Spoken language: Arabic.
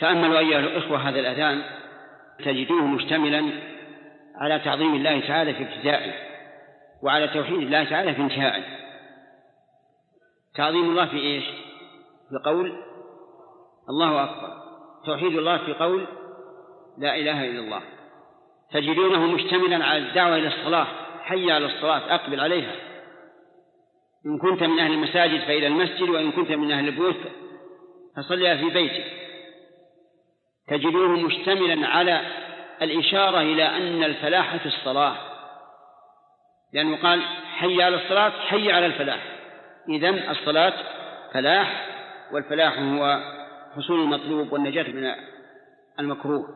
تأملوا أيها الإخوة هذا الأذان تجدوه مشتملا على تعظيم الله تعالى في ابتدائه وعلى توحيد الله تعالى في انتهائه. تعظيم الله في إيش؟ في قول الله أكبر. توحيد الله في قول لا إله إلا الله. تجدونه مشتملا على الدعوة إلى الصلاة. حي على الصلاة أقبل عليها. إن كنت من أهل المساجد فإلى المسجد وإن كنت من أهل البيوت فصلها في بيتك. تجدوه مشتملا على الإشارة إلى أن الفلاح في الصلاة. لأنه قال حي على الصلاة حي على الفلاح. إذن الصلاة فلاح والفلاح هو حصول المطلوب والنجاة من المكروه.